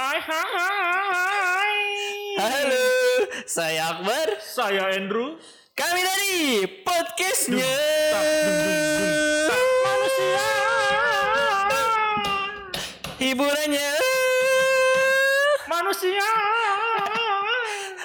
Hai hai hai. Halo, saya Akbar. Saya Andrew. Kami dari podcastnya. Manusia. hiburannya. Manusia.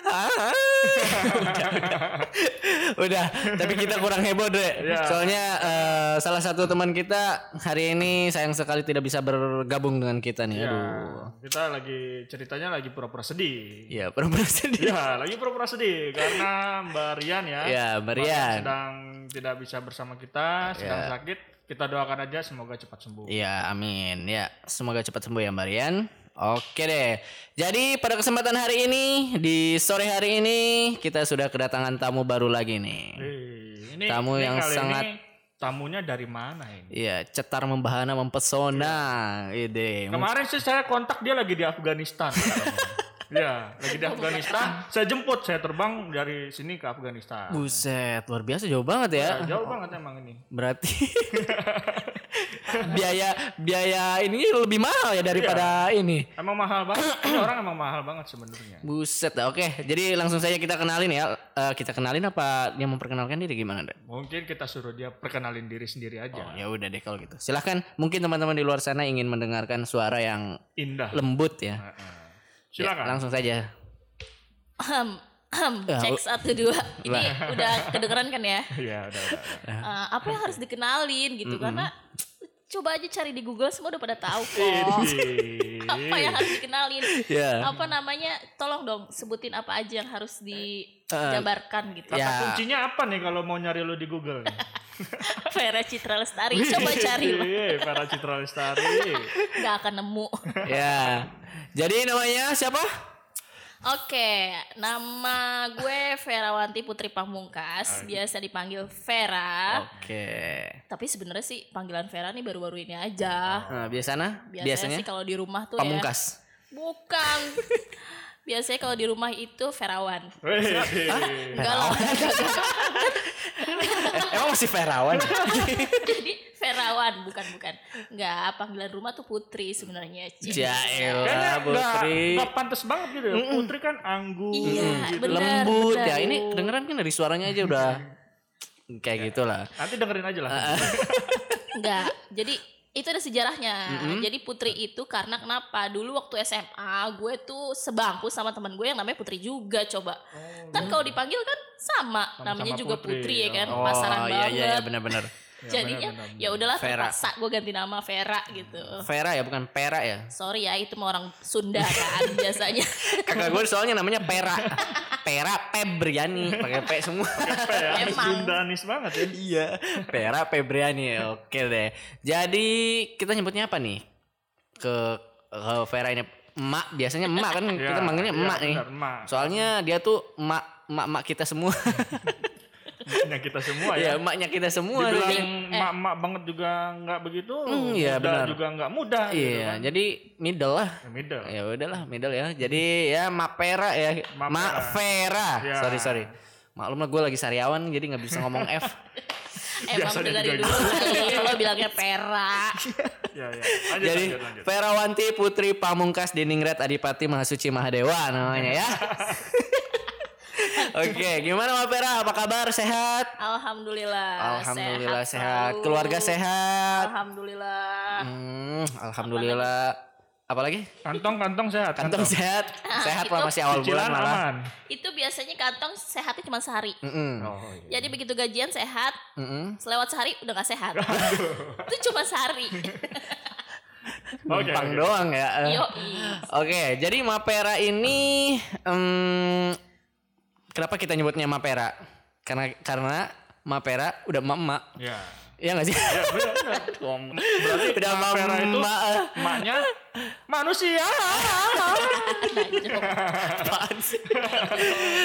Ah. udah, tapi kita kurang heboh deh. Ya. Soalnya eh, salah satu teman kita hari ini sayang sekali tidak bisa bergabung dengan kita nih. Ya, Aduh. kita lagi ceritanya lagi pura-pura sedih. Ya, pura-pura sedih. Ya, lagi pura-pura sedih karena Mbak Rian ya. Ya, Mbak Mbak Rian. sedang tidak bisa bersama kita, sedang Ya. sakit. Kita doakan aja semoga cepat sembuh. Iya, amin. Ya, semoga cepat sembuh ya Mbak Rian. Oke deh. Jadi pada kesempatan hari ini di sore hari ini kita sudah kedatangan tamu baru lagi nih. Eh, ini Tamu ini yang sangat- ini tamunya dari mana ini? Iya, cetar membahana mempesona. Ide. Kemarin sih saya kontak dia lagi di Afghanistan. ya, lagi di Afghanistan. Saya jemput, saya terbang dari sini ke Afghanistan. Buset, luar biasa jauh banget ya. Ya, jauh banget emang ini. Berarti biaya biaya ini lebih mahal ya daripada ini. Emang mahal banget. Ini orang emang mahal banget sebenarnya. Buset, oke. Jadi langsung saja kita kenalin ya. Eh, kita kenalin apa dia memperkenalkan diri gimana, Dek? Mungkin kita suruh dia perkenalin diri sendiri aja. Ya udah deh kalau gitu. Silahkan mungkin teman-teman di luar sana ingin mendengarkan suara yang Indah. lembut ya. Heeh. Ya, Silakan. langsung saja. Ya, cek u- satu dua. Ini udah kedengeran kan ya? Iya, udah, udah. Eh, apa yang harus dikenalin gitu? Karena coba aja cari di Google semua udah pada tahu kok. Apa yang harus dikenalin? Ya. Apa namanya? Tolong dong sebutin apa aja yang harus dijabarkan gitu. Kata Ya. kuncinya apa nih kalau mau nyari lu di Google? Vera Citra Lestari, coba cari loh. Iya, para Citra Lestari. Nggak akan nemu. ya. Jadi namanya siapa? Oke, nama gue Verawanti Putri Pamungkas, biasa dipanggil Vera. Oke. Tapi sebenarnya sih panggilan Vera nih baru-baru ini aja. Nah, biasanya? Biasanya, Biasanya sih kalau di rumah tuh pamungkas. ya. Bukan. Biasanya kalau di rumah itu Verawan. Wih, Enggak lah. Masih Ferawan? Jadi Verawan bukan bukan. Enggak, panggilan rumah tuh Putri sebenarnya. Ya elah Putri. nggak pantas banget gitu ya. Putri kan anggun. Iya, gitu. bener. Lembut bener. ya. Ini kedengeran kan dari suaranya aja udah kayak gitulah. Nanti dengerin aja lah. Enggak. Jadi itu ada sejarahnya. Jadi Putri itu karena kenapa? Dulu waktu SMA gue tuh sebangku sama teman gue yang namanya Putri juga coba. kan kalau dipanggil kan sama, namanya juga Putri, Putri, ya kan. Oh Pasaran iya banget. iya iya benar-benar. Jadinya benar, benar, ya udahlah terpaksa gue ganti nama Vera gitu. Vera ya bukan Pera ya. Sorry ya itu mah orang Sunda kan biasanya. Kakak gue soalnya namanya Pera. Pera Pebriani pakai P semua. Apa ya? Emang. Sundanis banget ya. iya. Pera Pebriani. Oke deh. Jadi kita nyebutnya apa nih? Ke, ke Vera ini emak biasanya emak kan kita Ya, manggilnya iya, emak nih. benar, emak. Soalnya dia tuh emak emak emak kita semua. Yang kita semua ya ya. emaknya kita semua. Dibilang Jadi- emak-emak banget juga nggak begitu. Iya, muda benar. juga nggak mudah. gitu Iya, kan. jadi middle lah. Ya, middle. Ya udahlah middle ya. Jadi ya Mak Pera ya. Mak Mak Vera. Ya. Sorry sorry. Maklum lah gue lagi sariawan jadi nggak bisa ngomong F. Emang Biasanya dari juga dulu kali kalau bilangnya Pera. Ya, ya. Lanjut, jadi lanjut, lanjut. Verawanti Putri Pamungkas Diningrat Adipati Mahasuci Mahadewa namanya ya. Oke, gimana Mak Pera? Apa kabar? Sehat? Alhamdulillah. Alhamdulillah sehat. selalu. Keluarga sehat. Alhamdulillah. Hmm, alhamdulillah. Apalagi? Kantong-kantong sehat. Kantong sehat. Sehat lah masih awal bulan malah. aman. Itu biasanya kantong sehatnya cuma sehari. Mm-mm. Oh, iya. Jadi begitu gajian sehat, Mm-mm. selewat sehari udah gak sehat. itu cuma sehari. Oke, Numpang oke. doang ya. Oke, jadi Mapera ini em, kenapa kita nyebutnya Mapera? Karena karena Mapera udah emak-emak. Ya. Iya gak sih? Ya, benar. Berarti udah Mak Vera itu emak Maknya manusia. Apaan sih?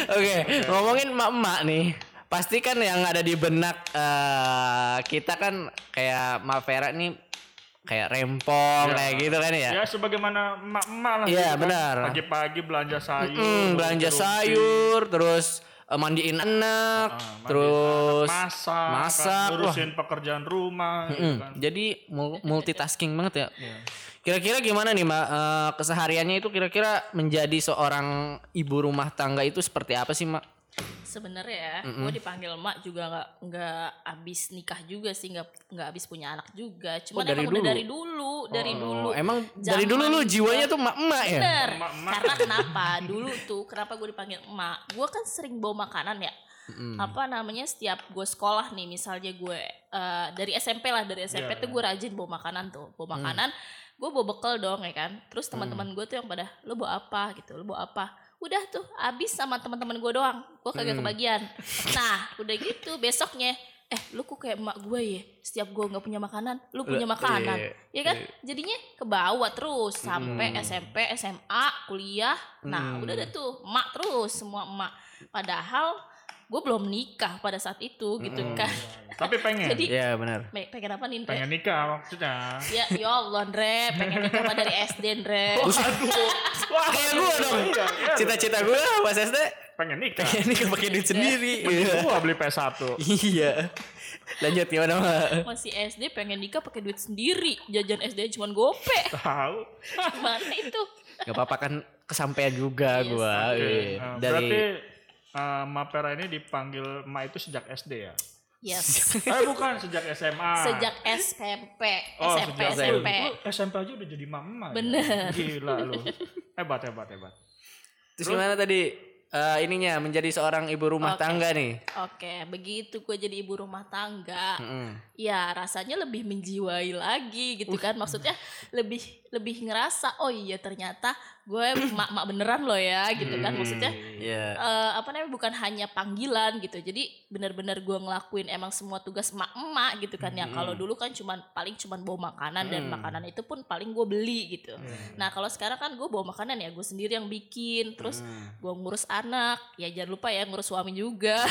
Oke, ngomongin emak-emak nih. Pasti kan yang ada di benak eh, kita kan kayak Mapera nih kayak rempong Ya. kayak gitu kan ya. Ya sebagaimana emak-emak lah. Iya, gitu kan. benar. Pagi-pagi belanja sayur. Mm, belanja roti, sayur, terus eh, mandiin anak, ah, mandiin terus anak, masak, masak, kan, wah. ngurusin pekerjaan rumah gitu kan. jadi mul- multitasking banget ya. Iya. Kira-kira gimana nih, Mbak? Eh, kesehariannya itu kira-kira menjadi seorang ibu rumah tangga itu seperti apa sih, Mbak? Sebenarnya ya, gue dipanggil mak juga nggak nggak abis nikah juga sih, nggak nggak abis punya anak juga. Cuman Oh, dari emang udah dulu? dari dulu, dari dulu. Oh, emang dari dulu lu jiwanya tuh emak-emak ya? Bener. Emak-emak. Karena kenapa? Dulu tuh kenapa gue dipanggil emak? Gue kan sering bawa makanan ya. Apa namanya setiap gue sekolah nih, misalnya gue eh, dari SMP lah, dari SMP Iya, tuh gue rajin bawa makanan tuh, bawa makanan. Gue bawa bekal dong ya kan. Terus teman-teman gue tuh yang pada lo bawa apa gitu, lo bawa apa? Udah tuh habis sama teman-teman gue doang. Gue kagak kebagian. Nah, udah gitu besoknya eh lu kok kayak emak gue ya? Setiap gue nggak punya makanan lu punya makanan. iya, ya kan? jadinya ke bawah terus sampai SMP SMA kuliah. Nah Hmm. udah deh tuh emak terus semua emak. Padahal gue belum nikah pada saat itu gitu kan Tapi pengen. jadi Iya, benar. pe- pengen apa nih pengen nikah maksudnya. ya ya Allah Ndre pengen nikah mah dari SD Ndre Waduh. Wah, Kayak gua dong. Iya, iya. Cita-cita gue pas SD pengen nikah. ini pakai duit sendiri. Iya. Gua beli PS1. Iya. Lanjut gimana, Mbak? masih SD pengen nikah pakai duit sendiri jajan SD cuma gope Tahu. gimana itu Gak apa-apa kan kesampaian juga Yes. Iya. Nah, Dari Berarti uh, Mapera ini dipanggil Ma itu sejak SD ya? yes eh bukan sejak SMA. sejak SMP Oh, SMP sejak SMP Lu SMP aja udah jadi mama. ya? Bener. Gila lu. Hebat hebat hebat. Terus gimana tadi eh, ininya menjadi seorang ibu rumah Oke. tangga nih? Oke, begitu gue jadi ibu rumah tangga, Mm. ya rasanya lebih menjiwai lagi gitu kan. Maksudnya lebih lebih ngerasa, oh iya ternyata gue mak-mak beneran loh ya gitu kan. Maksudnya Iya. eh, apa namanya bukan hanya panggilan gitu. Jadi benar-benar gue ngelakuin emang semua tugas emak-emak gitu kan. Yang kalau dulu kan cuman paling cuman bawa makanan dan makanan itu pun paling gue beli gitu. Nah kalau sekarang kan gue bawa makanan ya gue sendiri yang bikin. Terus gue ngurus anak, ya jangan lupa ya ngurus suami juga.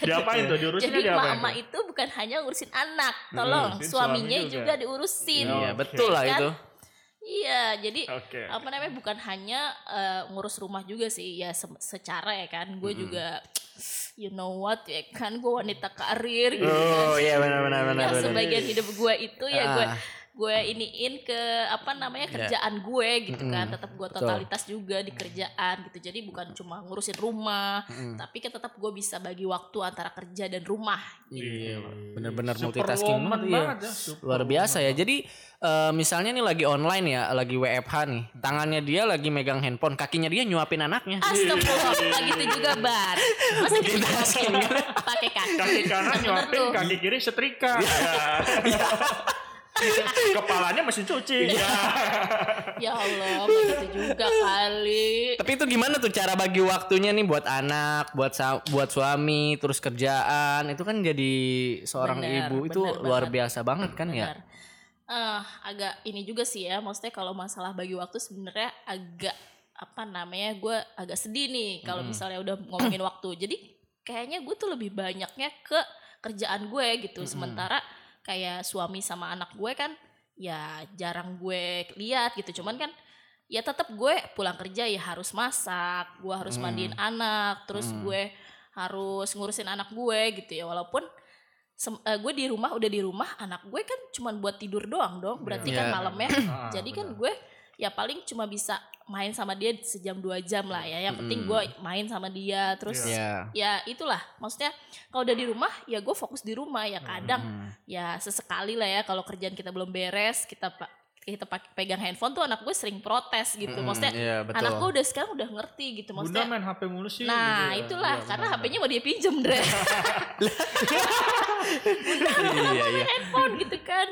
diapain tuh? Diurusin Jadi mama tuh? itu bukan hanya ngurusin anak, tolong ngurusin suaminya suami juga. juga. diurusin. Iya, Oke. betul lah Kan? itu. Iya, jadi Oke. apa namanya bukan hanya eh, ngurus rumah juga sih, ya se- secara ya kan, gue juga you know what ya kan, gue wanita karir gitu kan. Oh iya benar benar benar. Yang benar. sebagian hidup gue itu ya Ah. gue iniin ke apa namanya Ya. kerjaan gue gitu kan tetap gue Betul. totalitas juga di kerjaan gitu jadi bukan cuma ngurusin rumah Mm. tapi kan tetap gue bisa bagi waktu antara kerja dan rumah Iya, benar-benar Superwoman multitasking banget. Iya. banget ya. Luar biasa ya. Jadi eh, misalnya nih lagi online ya, lagi WFH nih. Tangannya dia lagi megang handphone, kakinya dia nyuapin anaknya. Astagfirullah gitu juga bar masa kita nyuapin pakai kaki Kaki kanan nyuapin, kaki kiri setrika. Ya. Kepalanya mesin cuci. Ya. ya Allah nggak gitu juga kali Tapi itu gimana tuh cara bagi waktunya nih buat anak, buat sa- buat suami, terus kerjaan. Itu kan jadi seorang Bener, ibu itu bener luar banget. biasa banget kan ya. Benar. Eh, agak ini juga sih ya, maksudnya kalau masalah bagi waktu sebenarnya agak apa namanya gue agak sedih nih kalau misalnya udah ngomongin waktu. Jadi kayaknya gue tuh lebih banyaknya ke kerjaan gue gitu. Sementara kayak suami sama anak gue kan ya jarang gue lihat gitu. Cuman kan ya tetap gue pulang kerja ya harus masak, gue harus mandiin anak, terus gue harus ngurusin anak gue gitu ya. Walaupun eh, gue di rumah udah di rumah anak gue kan cuman buat tidur doang dong berarti kan Iya. malamnya jadi kan gue ya paling cuma bisa main sama dia sejam dua jam lah ya yang penting gue main sama dia terus Iya. ya itulah maksudnya kalau udah di rumah ya gue fokus di rumah ya kadang Hmm. ya sesekali lah ya kalau kerjaan kita belum beres kita kita pak- pegang handphone tuh anak gue sering protes gitu Mm, maksudnya iya, betul. anak gue udah sekarang udah ngerti gitu Bunda maksudnya main HP mulu sih. Nah gitu ya. itulah Iya, karena HP-nya mau dia pinjem Dre iya iya. handphone gitu kan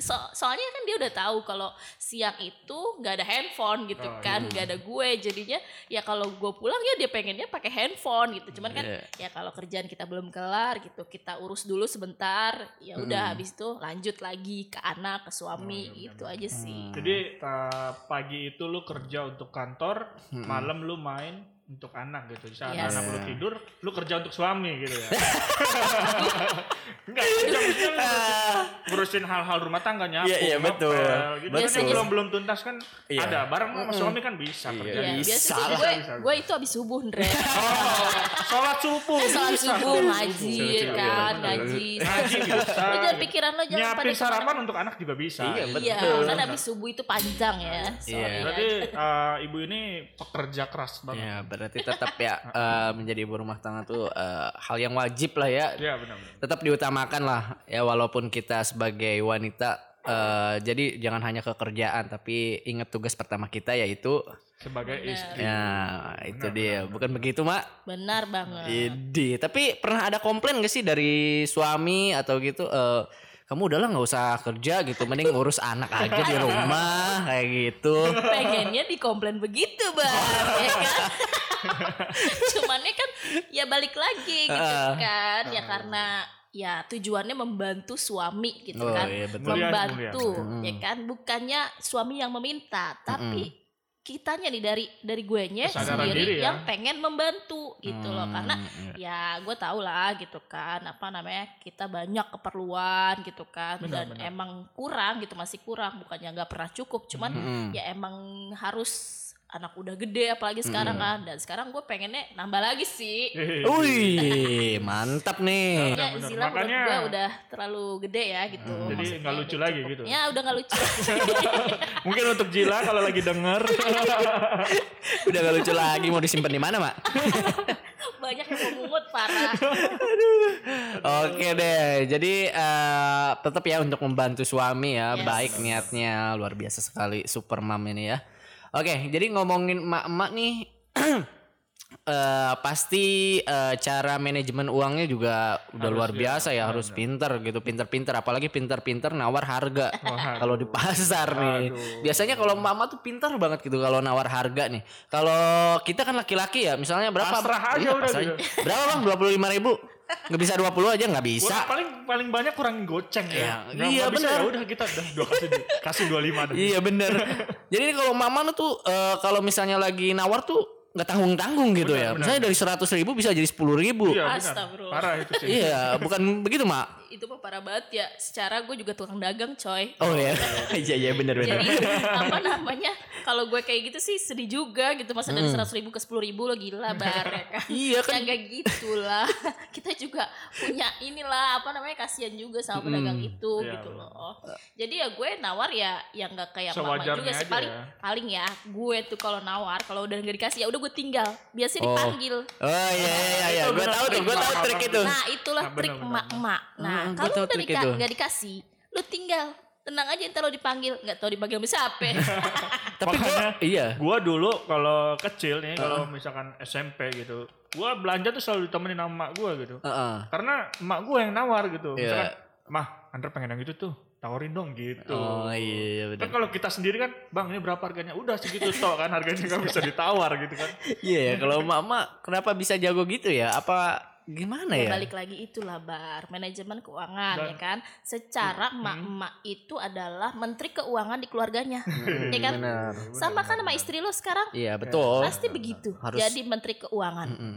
So- soalnya kan dia udah tahu kalau siang itu nggak ada handphone gitu Oh, kan nggak ada gue jadinya ya kalau gue pulang ya dia pengennya pakai handphone gitu cuman kan Iya. ya kalau kerjaan kita belum kelar gitu kita urus dulu sebentar ya udah habis itu lanjut lagi ke anak ke suami itu aja sih Jadi uh, pagi itu lu kerja untuk kantor, malam lu main untuk anak gitu. Saat Yes. anak lu tidur, lu kerja untuk suami gitu ya. Enggak, maksudnya lu ngurusin- ngurusin hal-hal rumah tangga nyapu, Iya, iya, betul. gitu. Betul. Biasanya belum belum tuntas kan Iya. ada. Bareng sama suami kan bisa Iya. kerja. Ya, Bisa biasa sih lah. gue, gue itu abis subuh, Ndre. Oh, sholat subuh. Sholat bisa. subuh, ngaji, Iya, ya iya, kan, benar. ngaji. Ngaji bisa. Lu jangan pikiran lo jangan Nyiapin pada kemana- sarapan untuk anak juga bisa. Iya, Iya, Betul. kan abis subuh itu panjang ya. Iya. ya. Berarti eh, ibu ini pekerja keras banget. Ya, berarti tetap ya eh, menjadi ibu rumah tangga tuh eh, hal yang wajib lah ya. Iya benar-benar. Tetap diutamakan lah ya walaupun kita sebagai wanita eh, jadi jangan hanya kekerjaan tapi ingat tugas pertama kita yaitu Sebagai Benar. istri. ya itu dia. Bukan begitu, Mak? Benar banget. Idi. Tapi pernah ada komplain gak sih dari suami atau gitu eh kamu udahlah nggak usah kerja gitu, mending ngurus anak aja di rumah kayak gitu. pengennya dikomplain begitu bang ya kan cumannya kan ya balik lagi gitu kan ya karena ya tujuannya membantu suami gitu Oh, kan iya, betul. Membantu mulia. ya kan bukannya suami yang meminta tapi kitanya nih dari dari gue nya sendiri diri ya. yang pengen membantu gitu loh Hmm, karena iya. ya gue tau lah gitu kan apa namanya kita banyak keperluan gitu kan Benar, dan benar. emang kurang gitu masih kurang bukannya nggak pernah cukup cuman Mm-mm. ya emang harus anak udah gede apalagi sekarang kan dan sekarang gue pengennya nambah lagi sih Wih, mantap nih. ya. Zila Makanya- gue udah terlalu gede ya gitu Jadi Maksudnya nggak lucu lagi cukup. gitu. ya udah nggak lucu Mungkin untuk Jila kalau lagi denger. Udah gak lucu lagi mau disimpan di mana, Mak? banyak yang mau mungut parah Oke deh. Jadi eh, tetap ya untuk membantu suami ya, Yes. baik niatnya luar biasa sekali super mom ini ya. Oke, jadi ngomongin emak-emak nih eh pasti eh, cara manajemen uangnya juga udah Harus luar ya, biasa ya, harus pinter gitu, pinter-pinter apalagi pinter-pinter nawar harga kalau di pasar nih. Aduh. Biasanya kalau mama tuh pintar banget gitu kalau nawar harga nih. Kalau kita kan laki-laki ya, misalnya berapa? Pasrah aja udah pasrah gitu. Berapa bang? Dua puluh lima ribu? Nggak bisa 20 aja nggak bisa. Gua paling paling banyak kurangin goceng ya. Iya, Nggak- iya, nggak bisa, benar. Ya udah kita udah dua kasih kasih 25 dah. Iya bener. Jadi kalau mama tuh eh, kalau misalnya lagi nawar tuh nggak tanggung tanggung gitu Benar, ya. benar. Misalnya dari seratus ribu bisa jadi sepuluh ribu. Iya, benar. Astagfirullah. Parah itu sih. Iya, bukan begitu mak? Itu mah parah banget ya secara gue juga tukang dagang coy Oh iya, iya iya bener bener. jadi apa namanya kalau gue kayak gitu sih sedih juga gitu masa dari seratus ribu ke sepuluh ribu lo gila bar ya kan Hmm. Iya kan. ya gak gitulah kita juga punya inilah apa namanya kasihan juga sama pedagang itu Iya, gitu benar. loh jadi ya gue nawar ya yang gak kayak mama juga sih paling ya. paling ya gue tuh kalau nawar kalau udah nggak dikasih ya udah gue tinggal biasanya Oh. dipanggil Oh iya iya iya, Itu gue tahu tuh, gue tahu trik itu. Nah itulah Nah, trik emak-emak. Nah Gua kalau udah dika- itu. nggak dikasih, lu tinggal tenang aja ntar lo dipanggil nggak tahu dipanggil sama siapa. Tapi gue iya. Gua dulu kalau kecil nih, kalau misalkan SMP gitu, gua belanja tuh selalu ditemenin sama emak gua gitu. Heeh. Karena emak gua yang nawar gitu. Iya. Misalkan, "Mah, Andre pengen yang itu tuh, tawarin dong gitu." Oh iya iya Kan benar. kalau kita sendiri kan, "Bang, ini berapa harganya?" Udah segitu tok kan harganya nggak bisa ditawar gitu kan. Iya ya, kalau mama kenapa bisa jago gitu ya? Apa gimana ya ya? balik lagi itulah bar manajemen keuangan Dan- ya kan. Secara emak-emak itu adalah menteri keuangan di keluarganya, ya kan. Benar. Sama kan sama istri lo sekarang. Iya betul. Pasti begitu. Harus- Jadi menteri keuangan. Mm-mm.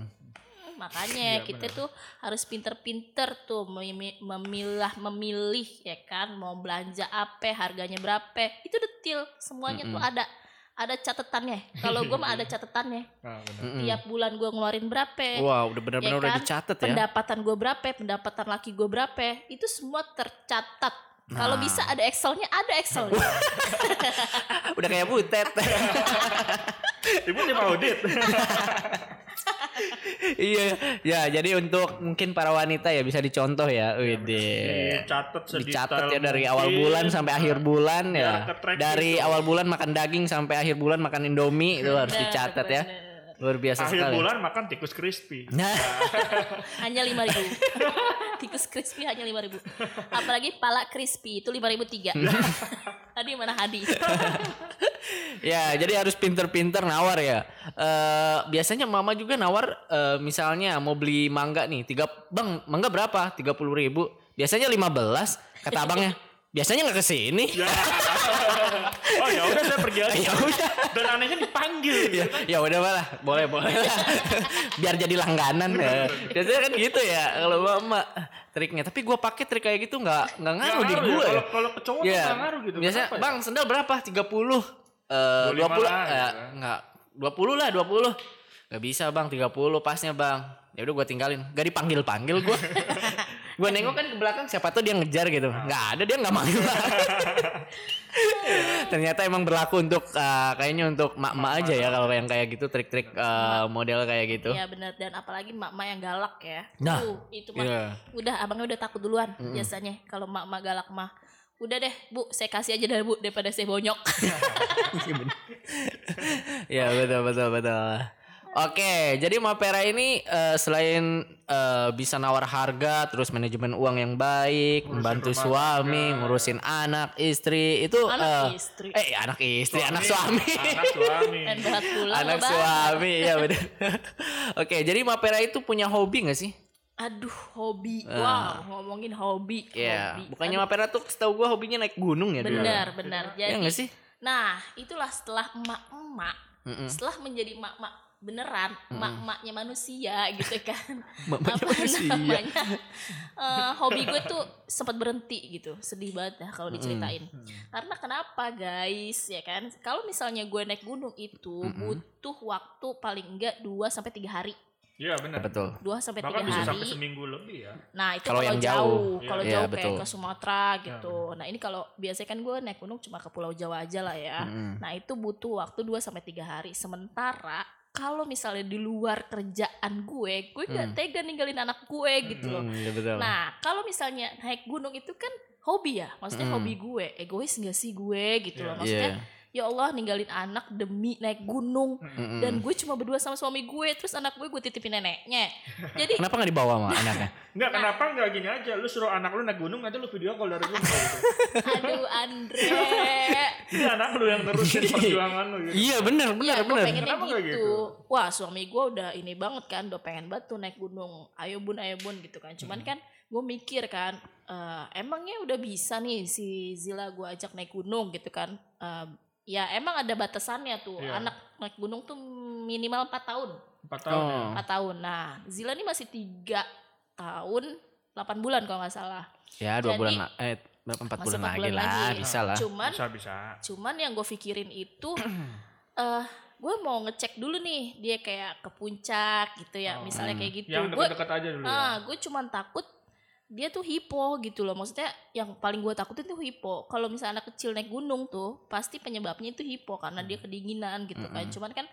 Makanya Iya, kita tuh harus pinter-pinter tuh memi- memilah memilih ya kan mau belanja apa harganya berapa itu detail semuanya tuh ada ada catatannya kalau gue mah ada catatannya Nah, benar. Mm-mm. tiap bulan gue ngeluarin berapa Wah udah benar-benar Ya udah kan? dicatat ya. pendapatan gue berapa pendapatan laki gue berapa itu semua tercatat kalau Nah. bisa ada Excelnya ada Excelnya Udah kayak butet. Ibu tim audit. Iya, ya jadi untuk mungkin para wanita ya bisa dicontoh ya. Wede. Dicatat sedetail Dicatat ya dari awal bulan sampai akhir bulan Biar ya. Dari gitu. awal bulan makan daging sampai akhir bulan makan Indomie itu harus dicatat ya. Luar biasa Akhir sekali. bulan makan tikus crispy. Nah, hanya lima ribu tikus crispy hanya lima ribu apalagi pala crispy itu lima ribu tiga tadi mana hadi ya jadi harus pinter-pinter nawar ya. Eh biasanya mama juga nawar eh, misalnya mau beli mangga nih, tiga bang mangga berapa? Tiga puluh ribu. Biasanya 15 kata abangnya. Biasanya nggak ke sini. Ya. oh ya udah saya pergi aja. Ya udah. Dan anehnya dipanggil. ya, ya udah malah boleh boleh lah biar jadi langganan ya. biasanya kan gitu ya kalau emak triknya tapi gua pakai trik kayak gitu nggak nggak ngaruh di ngaruh ya, ya, Kalau kalau cowok nggak ngaruh gitu. biasanya ya? bang sendal berapa 30 eh 20 25 lah, eh, gitu. nggak 20 lah 20 nggak bisa bang 30 pasnya bang. Ya udah gua tinggalin. Gak dipanggil panggil gua. Gua nengok kan ke belakang siapa tuh dia ngejar gitu. Nggak ada dia nggak manggil. Ternyata emang berlaku untuk eh, kayaknya untuk mak-mak aja ya kalau yang kayak gitu trik-trik eh, model kayak gitu. Iya benar dan apalagi mak-mak yang galak ya. Nah, Tuh, itu mah Iya. udah abangnya udah takut duluan biasanya. Kalau mak-mak galak mah. Udah deh, Bu, saya kasih aja dah, Bu, daripada saya bonyok. Ya betul betul betul. Oke, jadi Mapera ini eh, selain eh, bisa nawar harga, terus manajemen uang yang baik, membantu suami, ngurusin anak, istri, itu Anak eh, istri. eh anak istri, anak suami. Anak suami. Dan berat pulang anak suami, ya benar. Oke, jadi Mapera itu punya hobi gak sih? Aduh, hobi. Wow, ngomongin hobi. Iya, hobi. bukannya Mapera tuh setahu gua hobinya naik gunung ya dulu. Benar, benar. Jadi, Ya nggak sih? Nah, itulah setelah emak-emak, Mm-mm. setelah menjadi emak-emak beneran, emak-emaknya manusia gitu kan. Apa manusia. namanya? eh, hobi gue tuh sempat berhenti gitu. Sedih banget dah kalau diceritain. Karena kenapa guys, ya kan? Kalau misalnya gue naik gunung itu butuh waktu paling enggak 2 sampai 3 hari. Iya benar. Betul. 2 sampai 3 Bahkan bisa sampai hari. seminggu lebih ya. Nah itu Kalau kalau yang jauh, jauh. kalau Iya, jauh betul. kayak ke Sumatera gitu. Nah ini kalau biasanya kan gue naik gunung cuma ke Pulau Jawa aja lah ya. Mm-mm. Nah itu butuh waktu 2 sampai tiga hari. Sementara kalau misalnya di luar kerjaan gue, gue gak tega ninggalin anak gue gitu loh. Hmm, ya betul. Nah kalau misalnya naik gunung itu kan hobi ya, maksudnya Mm. hobi gue. Egois gak sih gue gitu loh. Iya. Maksudnya Iya. Ya Allah ninggalin anak demi naik gunung. Mm-mm. Dan gue cuma berdua sama suami gue, terus anak gue gue titipin neneknya. Jadi Kenapa nggak dibawa sama anaknya? Enggak, kenapa enggak gini aja. Lu suruh anak lu naik gunung, nanti lu video call dari gunung gitu. aduh Andre. Jadi anak lu yang nerusin perjuangan lu gitu. iya benar benar Iya, gue benar. pengennya Kenapa gitu. nggak gitu? Wah, suami gue udah ini banget kan, udah pengen banget tuh naik gunung. Ayo bun, ayo bun gitu kan. Cuman Hmm. kan gue mikir kan, eh, emangnya udah bisa nih si Zila gue ajak naik gunung gitu kan. Eh, ya emang ada batasannya tuh. Iya. Anak naik gunung tuh minimal 4 tahun. Empat tahun ya. Oh. 4 tahun. Nah, Zila nih masih tiga tahun 8 bulan kalau nggak salah. Ya dua Jadi- bulan la- eh berapa empat Masih bulan empat lagi bulan lah lagi. bisa lah. Cuman Bisa bisa. Cuman yang gue pikirin itu eh gue mau ngecek dulu nih dia kayak ke puncak gitu ya, Oh. misalnya kayak gitu. Yang Gue dekat-dekat aja dulu ya. ah, gue cuman takut dia tuh hipo gitu loh. Maksudnya yang paling gue takutin tuh hipo. Kalau misalnya anak kecil naik gunung tuh, pasti penyebabnya itu hipo karena dia kedinginan gitu kan. Cuman kan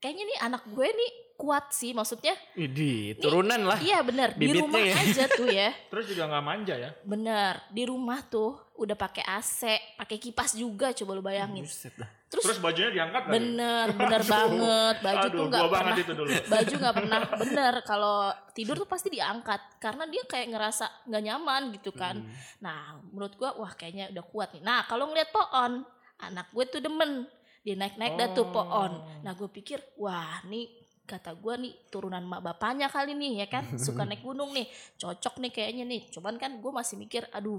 kayaknya nih anak gue nih kuat sih maksudnya. Idi, turunan lah. Iya bener di Bibitnya rumah ya. aja tuh ya. Terus juga nggak manja ya. Bener di rumah tuh udah pakai AC, pakai kipas juga coba lu bayangin. Terus Terus bajunya diangkat lagi. Bener, bener banget. Baju Aduh, tuh banget pernah. itu dulu. Baju nggak pernah bener. Kalau tidur tuh pasti diangkat karena dia kayak ngerasa nggak nyaman gitu kan. Hmm. Nah, menurut gua wah kayaknya udah kuat nih. Nah, kalau ngeliat pohon, anak gue tuh demen. Dia naik-naik dah tuh Oh. pohon. Nah, gue pikir wah nih kata gua nih turunan mak bapaknya kali nih ya kan suka naik gunung nih cocok nih kayaknya nih cuman kan gue masih mikir aduh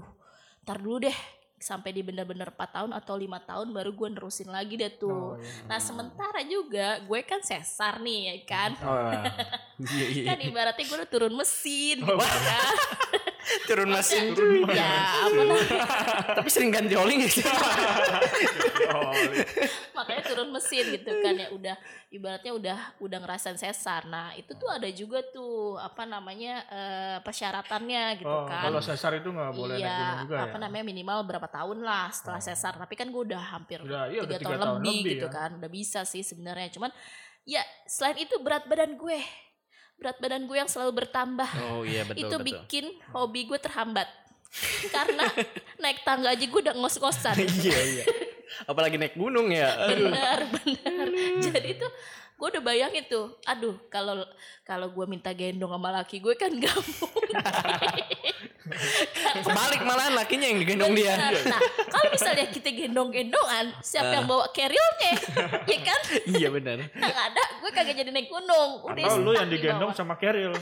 ntar dulu deh sampai di bener-bener 4 tahun atau lima tahun baru gue nerusin lagi deh tuh Oh, iya. Nah sementara juga gue kan sesar nih ya kan. Oh, iya, iya. Kan ibaratnya gue udah turun mesin gitu kan. Turun mesin. ya apa. Tapi sering ganti oli? Oh, Makanya turun mesin gitu kan ya udah ibaratnya udah udah ngerasain sesar. Nah itu tuh ada juga tuh apa namanya eh, persyaratannya gitu oh, kan. kalau sesar itu nggak boleh naik iya, gunung juga apa ya. namanya minimal berapa tahun lah setelah sesar. Tapi kan gue udah hampir Udah, iya, tiga udah tahun, tiga tahun lebih, lebih gitu ya. kan. Udah bisa sih sebenarnya. Cuman ya selain itu berat badan gue, berat badan gue yang selalu bertambah. Oh iya betul itu betul. bikin hobi gue terhambat. Karena naik tangga aja gue udah ngos-ngosan. Iya iya. Apalagi naik gunung ya. Benar benar jadi tuh gue udah bayangin tuh aduh kalau kalau gue minta gendong sama laki gue kan gak mungkin Kebalik malahan lakinya yang digendong dia. Nah kalau misalnya kita gendong-gendongan siapa yang bawa carrier-nya ya kan? Iya benar. yang ada. Gue kagak jadi naik gunung. Udah Atau lu yang di digendong sama Keril.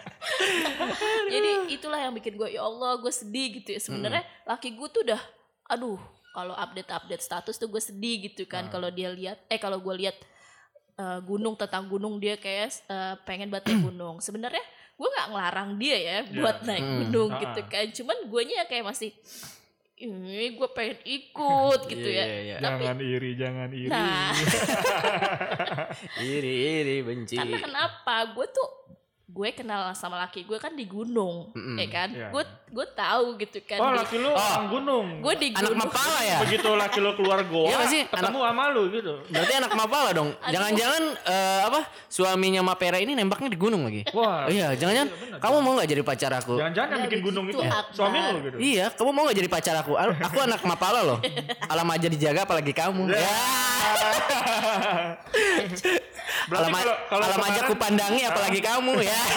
jadi itulah yang bikin gue ya Allah gue sedih gitu ya. Sebenarnya laki gue tuh udah aduh kalau update update status tuh gue sedih gitu kan. Ah. kalau dia lihat eh kalau gue lihat eh, gunung tentang gunung dia kayak eh, pengen naik gunung. Sebenarnya gue nggak ngelarang dia ya buat naik Hmm. gunung Ah. gitu kan cuman gue nya kayak masih ini gue pengen ikut gitu Iya, ya iya, iya. Tapi- Jangan iri, jangan iri. nah iri iri benci karena kenapa gue tuh gue kenal sama laki gue kan di gunung Mm-mm. ya kan Iya. gue gue tahu gitu kan Oh, laki lu orang gunung. gue di anak gunung mapala ya Begitu laki lu keluar goa, Iya nggak sih? ketemu sama lu gitu. berarti anak mapala dong jangan-jangan eh, apa suaminya Mapera ini nembaknya di gunung lagi Wah, iya jangan-jangan kamu mau nggak jadi pacar aku jangan-jangan yang Ya, bikin gunung itu begitu, Akbar. suami lu gitu. Iya, kamu mau gak jadi pacar aku? Aku anak mapala loh. Alam aja dijaga apalagi kamu. Ya. Berarti Alam, kalau kalau alam aja kemarin- ku pandangi apalagi kamu ya.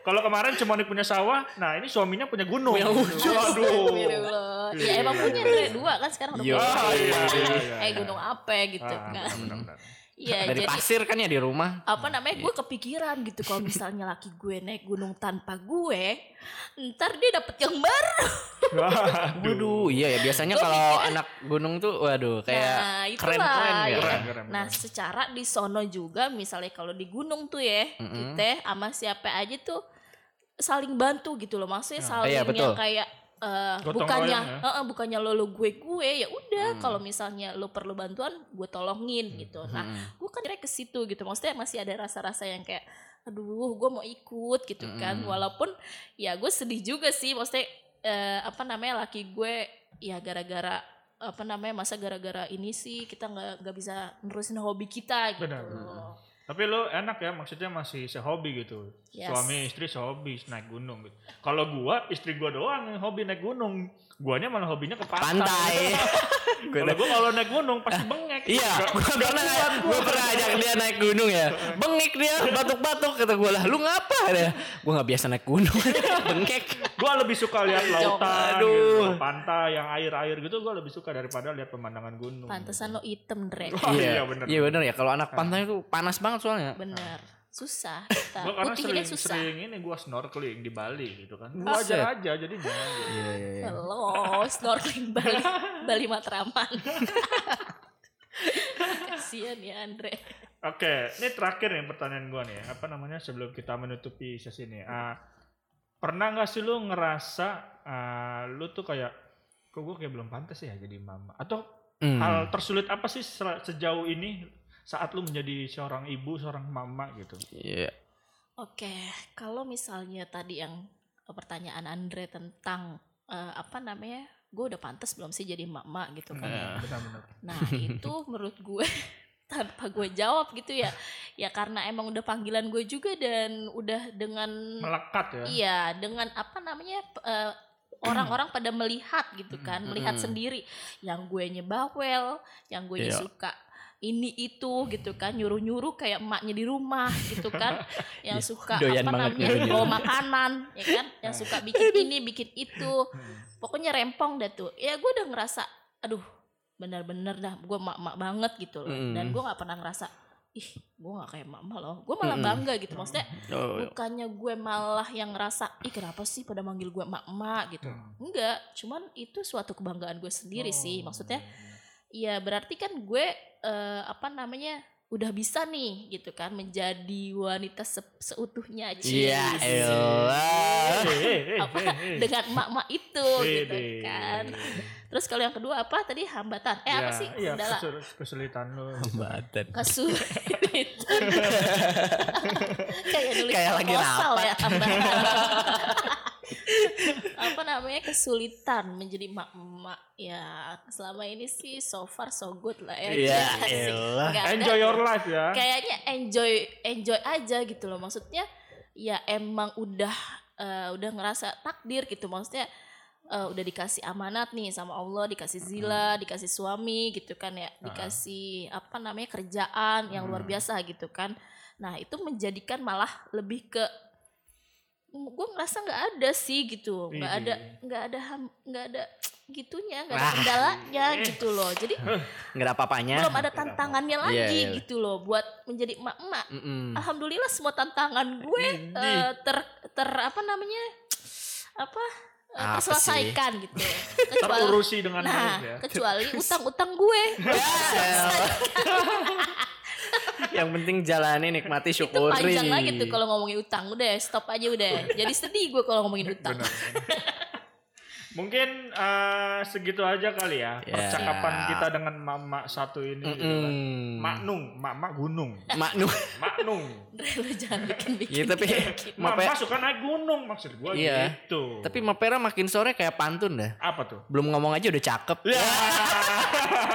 Kalau kemarin cuma punya sawah, nah ini suaminya punya gunung. Punya gunung. Astagfirullah. ya emang punya dari dua kan sekarang udah Iya. punya. Ah, iya, iya, iya. eh gunung apa gitu Ah, kan benar-benar. Iya Dari jadi pasir kan ya di rumah. apa namanya gue kepikiran gitu kalau misalnya laki gue naik gunung tanpa gue ntar dia dapet yang baru Waduh, iya ya biasanya kalau anak gunung tuh waduh kayak nah itulah keren-keren ya. ya kan? Keren, keren, nah keren. secara di sono juga misalnya kalau di gunung tuh ya Mm-mm. kita sama siapa aja tuh saling bantu gitu loh maksudnya Nah, saling iya, betul. yang kayak eh, Gotong bukannya ya. eh, bukannya lo lo gue gue ya udah Hmm. kalau misalnya lo perlu bantuan gue tolongin gitu nah Mm-mm. gue kan direct ke situ gitu maksudnya masih ada rasa-rasa yang kayak aduh gue mau ikut gitu kan Mm-mm. walaupun ya gue sedih juga sih maksudnya eh, apa namanya laki gue ya gara-gara apa namanya masa gara-gara ini sih kita nggak nggak bisa nerusin hobi kita gitu Benar, Tapi lu enak ya, maksudnya masih sehobi gitu. Yes. Suami istri sehobi naik gunung gitu. Kalau gua, istri gua doang yang hobi naik gunung. Guanya malah hobinya ke pantai. Pantai. Kalau gua kalau naik gunung pasti bengek. Iya, gue pernah gue pernah ajak dia naik gunung ya. Bengik dia, batuk-batuk kata gue lah. Lu ngapa dia? Gue nggak biasa naik gunung. Bengkek. Gua lebih suka lihat lautan, Aduh. gitu, pantai yang air-air gitu. Gua lebih suka daripada lihat pemandangan gunung. pantesan lo item Dre Oh, iya, bener. Iya bener ya. Kalau anak pantai itu panas banget soalnya. bener susah kita Gua karena sering, susah sering ini gua snorkeling di Bali gitu kan. Buset. Wajar aja jadinya. gitu. Iya iya iya. Halo, snorkeling Bali, Bali Matraman. Kasian ya Andre. Oke, ini terakhir nih pertanyaan gua nih. Apa namanya sebelum kita menutupi sesi ini? Ah, pernah nggak sih lu ngerasa ah, lu tuh kayak kok gue kayak belum pantas ya jadi mama? Atau Hmm. hal tersulit apa sih se- sejauh ini saat lu menjadi seorang ibu, seorang mama gitu? Iya. Oke, kalau misalnya tadi yang eh, pertanyaan Andre tentang eh, apa namanya, gue udah pantas belum sih jadi emak-emak gitu kan? Nah. Benar-benar. Nah itu menurut gue tanpa gue jawab gitu ya, ya karena emang udah panggilan gue juga dan udah dengan Melekat ya. Iya, dengan apa namanya eh, orang-orang pada melihat gitu kan, melihat Mm. sendiri yang gue bawel, yang gue Iya. suka ini itu gitu kan, nyuruh-nyuruh kayak emaknya di rumah gitu kan, yang Iya, suka doyan apa namanya bawa makanan, ya kan, yang suka bikin ini, bikin itu, pokoknya rempong dah tuh. Ya gue udah ngerasa, aduh bener-bener dah, gue mak-mak banget gitu loh, dan Mm. gue nggak pernah ngerasa, ih gue nggak kayak mama loh, gue malah Mm-mm. bangga gitu, maksudnya Oh, bukannya gue malah yang ngerasa ih kenapa sih pada manggil gue emak-emak? gitu. Hmm. enggak cuman itu suatu kebanggaan gue sendiri sih Oh, maksudnya iya, ya berarti kan gue eh, apa namanya udah bisa nih gitu kan menjadi wanita se- seutuhnya Iya, apa? Dengan emak-emak itu gitu kan. Terus kalau yang kedua apa tadi? Hambatan. Eh apa Ya, sih? Iya, kendala. kesul- kesulitan lu. Hambatan. kesulitan. Kayak nulis Kayak lagi proposal rapat. ya hambatan. apa namanya kesulitan menjadi emak-emak. Ya selama ini sih so far so good lah ya. Iya. Nggak ada Enjoy your life ya. kayaknya enjoy enjoy aja gitu loh. Maksudnya ya emang udah eh, udah ngerasa takdir gitu. Maksudnya eh, udah dikasih amanat nih sama Allah dikasih zila dikasih suami gitu kan ya. Dikasih apa namanya kerjaan yang luar Hmm. biasa gitu kan. Nah itu menjadikan malah lebih ke gue ngerasa nggak ada sih gitu nggak ada Widih. nggak ada nggak ada gitunya nggak ada kendalanya gitu loh jadi Nggak ada apa-apanya. belum ada tantangannya Iya, lagi iya. gitu loh buat menjadi emak-emak Mm-mm. alhamdulillah semua tantangan gue eh, ter ter apa namanya apa eh, sih? terselesaikan gitu. Kecuali Terurusi dengan Nah, baik ya. kecuali utang-utang gue. Yang penting jalani nikmati itu syukuri. panjang lagi tuh kalau ngomongin utang. Udah, stop aja udah. Jadi sedih gue kalau ngomongin utang. Benar. Mungkin eh, segitu aja kali ya Ya. percakapan kita dengan mama satu ini. gitu kan. Maknung, mak gunung, Maknu. maknung. Dre, lu jangan bikin-bikin. Iya, tapi Mama suka naik gunung maksud gua Iya. gitu. Tapi Mapera makin sore kayak pantun dah. apa tuh? Belum ngomong aja udah cakep. Ya.